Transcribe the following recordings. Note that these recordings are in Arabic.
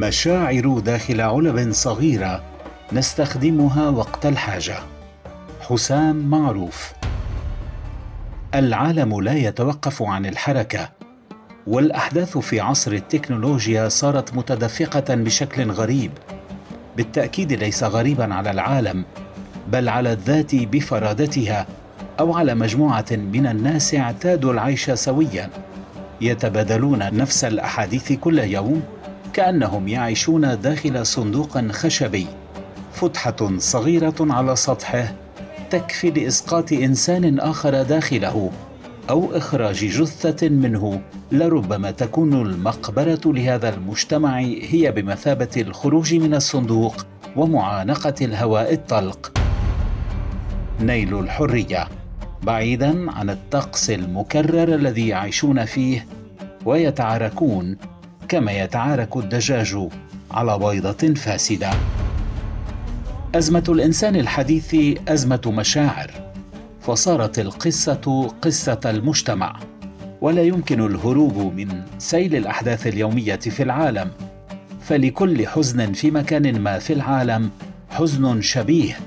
مشاعر داخل علب صغيرة نستخدمها وقت الحاجة. حسام معروف. العالم لا يتوقف عن الحركة والأحداث في عصر التكنولوجيا صارت متدفقة بشكل غريب. بالتأكيد ليس غريبا على العالم بل على الذات بفرادتها أو على مجموعة من الناس اعتادوا العيش سويا. يتبادلون نفس الأحاديث كل يوم. كأنهم يعيشون داخل صندوق خشبي فتحة صغيرة على سطحه تكفي لإسقاط إنسان آخر داخله أو إخراج جثة منه لربما تكون المقبرة لهذا المجتمع هي بمثابة الخروج من الصندوق ومعانقة الهواء الطلق. نيل الحرية بعيدا عن الطقس المكرر الذي يعيشون فيه ويتعاركون كما يتعارك الدجاج على بيضة فاسدة. أزمة الإنسان الحديث أزمة مشاعر فصارت القصة قصة المجتمع ولا يمكن الهروب من سيل الأحداث اليومية في العالم. فلكل حزن في مكان ما في العالم حزن شبيه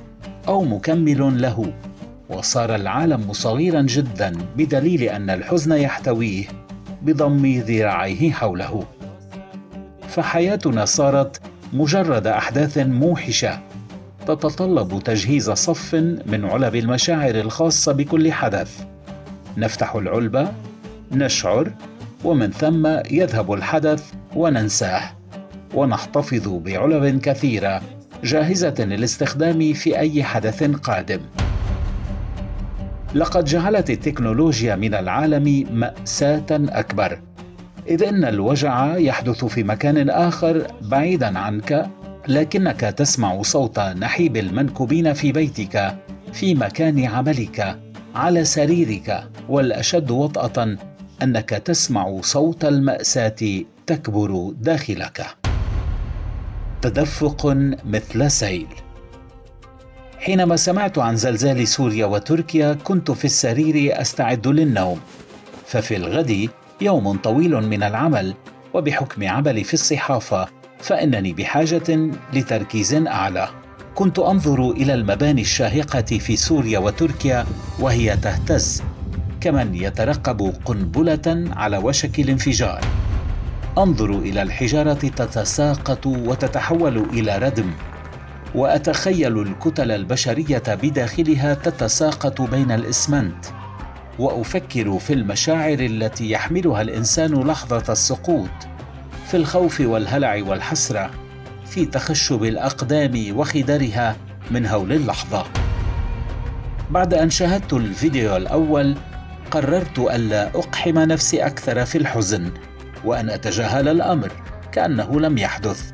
أو مكمل له. وصار العالم صغيرا جدا بدليل أن الحزن يحتويه بضم ذراعيه حوله. فحياتنا صارت مجرد أحداث موحشة تتطلب تجهيز صف من علب المشاعر الخاصة بكل حدث. نفتح العلبة نشعر ومن ثم يذهب الحدث وننساه. ونحتفظ بعلب كثيرة جاهزة للاستخدام في أي حدث قادم. لقد جعلت التكنولوجيا من العالم مأساة أكبر. إذ إن الوجع يحدث في مكان آخر بعيدا عنك لكنك تسمع صوت نحيب المنكوبين في بيتك في مكان عملك على سريرك والأشد وطأة أنك تسمع صوت المأساة تكبر داخلك. تدفق مثل سيل. حينما سمعت عن زلزال سوريا وتركيا كنت في السرير أستعد للنوم. ففي الغد يوم طويل من العمل وبحكم عملي في الصحافة فإنني بحاجة لتركيز أعلى. كنت أنظر إلى المباني الشاهقة في سوريا وتركيا وهي تهتز كمن يترقب قنبلة على وشك الانفجار. أنظر إلى الحجارة تتساقط وتتحول إلى ردم وأتخيل الكتل البشرية بداخلها تتساقط بين الإسمنت. وأفكر في المشاعر التي يحملها الإنسان لحظة السقوط في الخوف والهلع والحسرة في تخشب الأقدام وخدرها من هول اللحظة. بعد أن شاهدت الفيديو الأول قررت الا أقحم نفسي أكثر في الحزن وأن أتجاهل الأمر كأنه لم يحدث.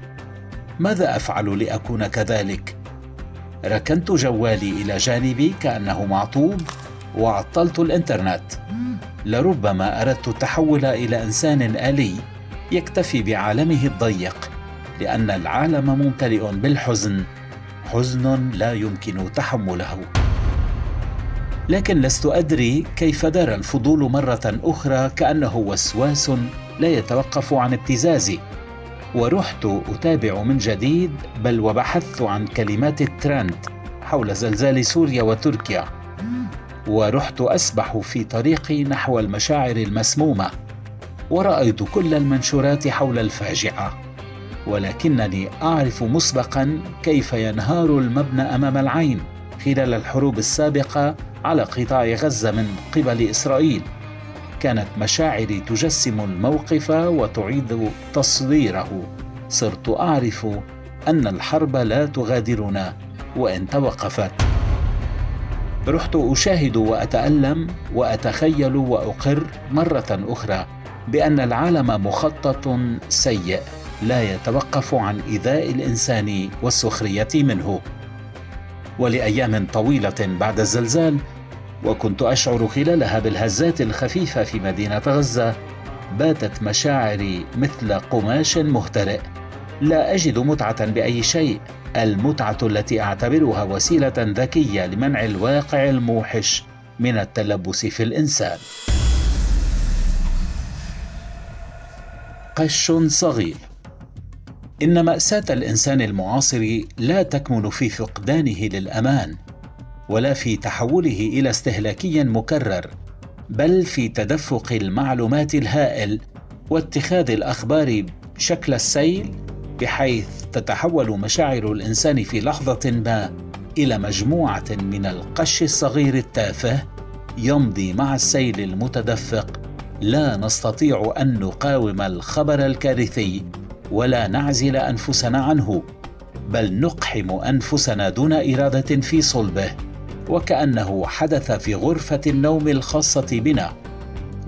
ماذا أفعل لأكون كذلك؟ ركنت جوالي إلى جانبي كأنه معطوب. وعطلت الإنترنت. لربما أردت التحول إلى إنسان آلي يكتفي بعالمه الضيق لأن العالم ممتلئ بالحزن. حزن لا يمكن تحمله. لكن لست أدري كيف دار الفضول مرة أخرى كأنه وسواس لا يتوقف عن ابتزازي. ورحت أتابع من جديد بل وبحثت عن كلمات الترند حول زلزال سوريا وتركيا. ورحت أسبح في طريقي نحو المشاعر المسمومة ورأيت كل المنشورات حول الفاجعة ولكنني أعرف مسبقا كيف ينهار المبنى أمام العين خلال الحروب السابقة على قطاع غزة من قبل إسرائيل. كانت مشاعري تجسم الموقف وتعيد تصويره. صرت أعرف أن الحرب لا تغادرنا وإن توقفت. رحت أشاهد وأتألم وأتخيل وأقر مرة أخرى بأن العالم مخطط سيء لا يتوقف عن إيذاء الإنسان والسخرية منه. ولأيام طويلة بعد الزلزال وكنت أشعر خلالها بالهزات الخفيفة في مدينة غزة باتت مشاعري مثل قماش مهترئ. لا أجد متعة بأي شيء. المتعة التي أعتبرها وسيلة ذكية لمنع الواقع الموحش من التلبس في الإنسان. قش صغير. إن مأساة الإنسان المعاصر لا تكمن في فقدانه للأمان ولا في تحوله إلى استهلاكي مكرر بل في تدفق المعلومات الهائل واتخاذ الأخبار شكل السيل بحيث تتحول مشاعر الإنسان في لحظة ما إلى مجموعة من القش الصغير التافه يمضي مع السيل المتدفق. لا نستطيع أن نقاوم الخبر الكارثي ولا نعزل أنفسنا عنه بل نقحم أنفسنا دون إرادة في صلبه. وكأنه حدث في غرفة النوم الخاصة بنا.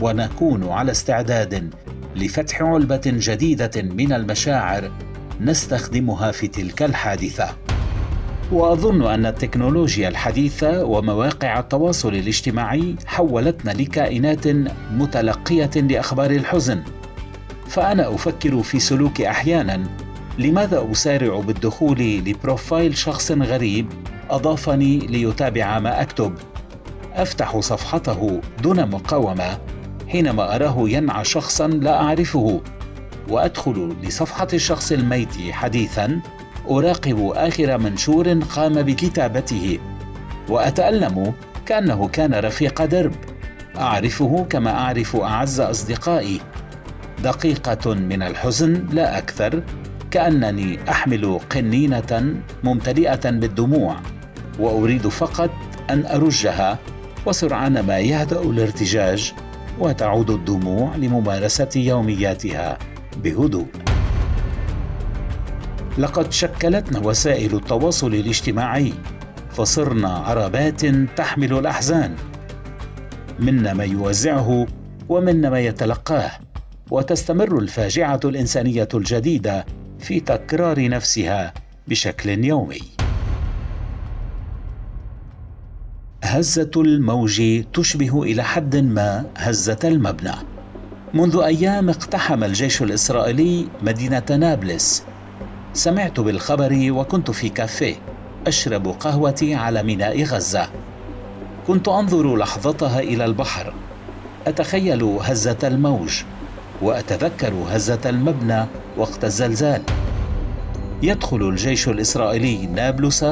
ونكون على استعداد لفتح علبة جديدة من المشاعر نستخدمها في تلك الحادثة. وأظن أن التكنولوجيا الحديثة ومواقع التواصل الاجتماعي حولتنا لكائنات متلقية لأخبار الحزن. فأنا أفكر في سلوكي أحيانا. لماذا أسارع بالدخول لبروفايل شخص غريب أضافني ليتابع ما أكتب؟ أفتح صفحته دون مقاومة حينما أراه ينعى شخصا لا أعرفه. وأدخل لصفحة الشخص الميت حديثا أراقب آخر منشور قام بكتابته وأتألم كأنه كان رفيق درب. أعرفه كما أعرف أعز أصدقائي. دقيقة من الحزن لا أكثر كأنني أحمل قنينة ممتلئة بالدموع وأريد فقط أن أرجها وسرعان ما يهدأ الارتجاج وتعود الدموع لممارسة يومياتها. بهدوء. لقد شكلتنا وسائل التواصل الاجتماعي فصرنا عربات تحمل الأحزان. منا ما يوزعه ومنا ما يتلقاه وتستمر الفاجعة الإنسانية الجديدة في تكرار نفسها بشكل يومي. هزة الموج تشبه إلى حد ما هزة المبنى. منذ أيام اقتحم الجيش الإسرائيلي مدينة نابلس. سمعت بالخبر وكنت في كافيه أشرب قهوتي على ميناء غزة. كنت أنظر لحظتها إلى البحر. أتخيل هزة الموج وأتذكر هزة المبنى وقت الزلزال. يدخل الجيش الإسرائيلي نابلس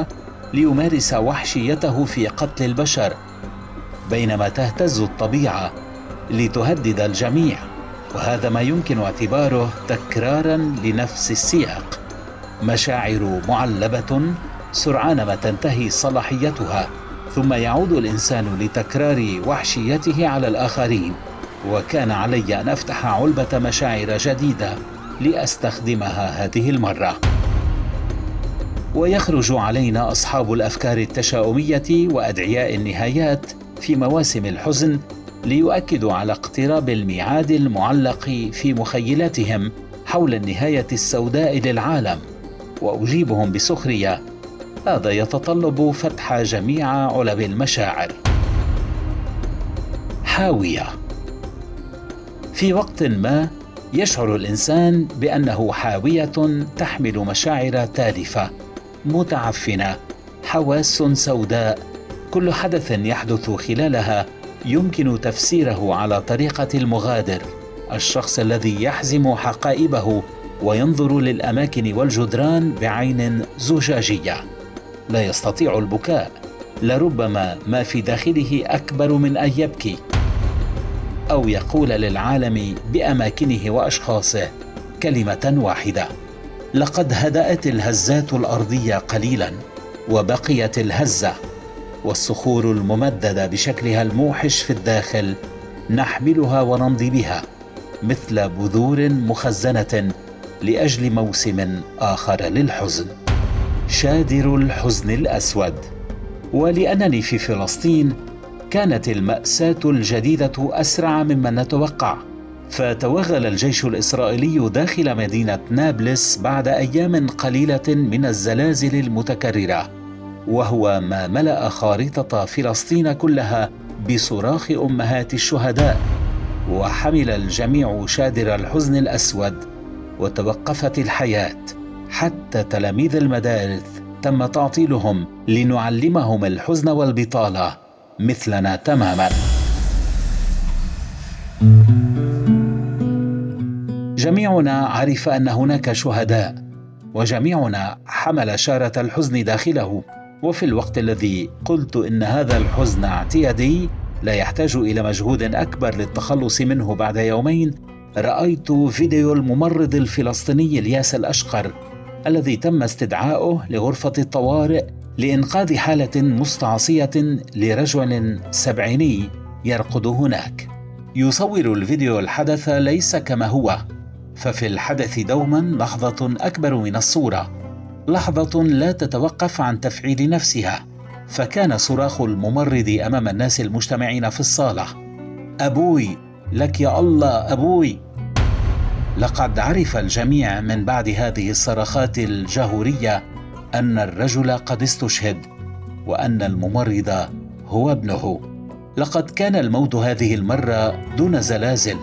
ليمارس وحشيته في قتل البشر بينما تهتز الطبيعة لتهدد الجميع. وهذا ما يمكن اعتباره تكرارا لنفس السياق. مشاعر معلبة سرعان ما تنتهي صلاحيتها ثم يعود الإنسان لتكرار وحشيته على الآخرين. وكان علي أن أفتح علبة مشاعر جديدة لأستخدمها هذه المرة. ويخرج علينا أصحاب الأفكار التشاؤمية وأدعياء النهايات في مواسم الحزن ليؤكدوا على اقتراب الميعاد المعلق في مخيلاتهم حول النهاية السوداء للعالم. وأجيبهم بسخرية. هذا يتطلب فتح جميع علب المشاعر. حاوية. في وقت ما يشعر الإنسان بأنه حاوية تحمل مشاعر تالفة متعفنة حواس سوداء كل حدث يحدث خلالها يمكن تفسيره على طريقة المغادر الشخص الذي يحزم حقائبه وينظر للأماكن والجدران بعين زجاجية. لا يستطيع البكاء لربما ما في داخله أكبر من أن يبكي. أو يقول للعالم بأماكنه وأشخاصه كلمة واحدة لقد هدأت الهزات الأرضية قليلا وبقيت الهزة والصخور الممددة بشكلها الموحش في الداخل نحملها ونمضي بها مثل بذور مخزنة لأجل موسم آخر للحزن. شادر الحزن الأسود. ولأنني في فلسطين كانت المأساة الجديدة أسرع مما نتوقع فتوغل الجيش الإسرائيلي داخل مدينة نابلس بعد أيام قليلة من الزلازل المتكررة. وهو ما ملأ خارطه فلسطين كلها بصراخ أمهات الشهداء وحمل الجميع شادر الحزن الأسود وتوقفت الحياة حتى تلاميذ المدارس تم تعطيلهم لنعلمهم الحزن والبطالة مثلنا تماما. جميعنا عرف أن هناك شهداء وجميعنا حمل شارة الحزن داخله. وفي الوقت الذي قلت إن هذا الحزن اعتيادي لا يحتاج إلى مجهود أكبر للتخلص منه بعد يومين رأيت فيديو الممرض الفلسطيني الياس الأشقر الذي تم استدعاؤه لغرفة الطوارئ لإنقاذ حالة مستعصية لرجل سبعيني يرقد هناك. يصور الفيديو الحدث ليس كما هو ففي الحدث دوما لحظة أكبر من الصورة. لحظة لا تتوقف عن تفعيل نفسها فكان صراخ الممرض أمام الناس المجتمعين في الصالة. أبوي لك يا الله أبوي! لقد عرف الجميع من بعد هذه الصرخات الجهورية أن الرجل قد استشهد وأن الممرض هو ابنه. لقد كان الموت هذه المرة دون زلازل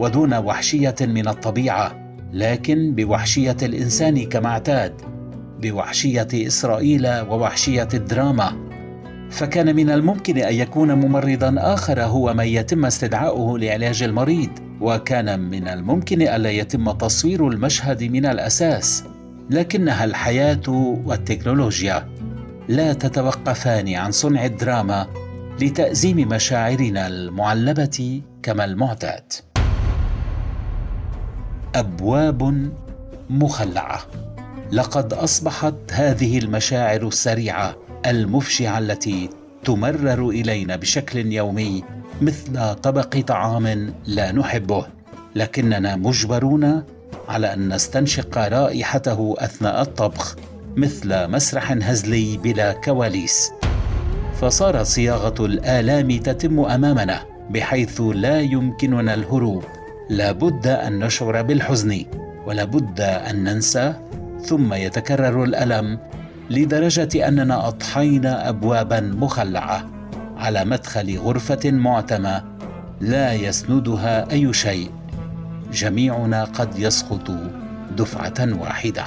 ودون وحشية من الطبيعة لكن بوحشية الإنسان كما اعتاد. بوحشية إسرائيل ووحشية الدراما. فكان من الممكن أن يكون ممرضا آخر هو من يتم استدعاؤه لعلاج المريض وكان من الممكن الا يتم تصوير المشهد من الأساس. لكنها الحياة والتكنولوجيا لا تتوقفان عن صنع الدراما لتأزيم مشاعرنا المعلبة كما المعتاد. أبواب مخلعة. لقد أصبحت هذه المشاعر السريعة المفجعه التي تمرر إلينا بشكل يومي مثل طبق طعام لا نحبه. لكننا مجبرون على أن نستنشق رائحته أثناء الطبخ مثل مسرح هزلي بلا كواليس. فصارت صياغة الآلام تتم أمامنا بحيث لا يمكننا الهروب. لابد أن نشعر بالحزن ولابد أن ننسى ثم يتكرر الألم لدرجة أننا أضحينا ابوابا مخلعة على مدخل غرفة معتمة لا يسندها أي شيء. جميعنا قد يسقط دفعة واحدة.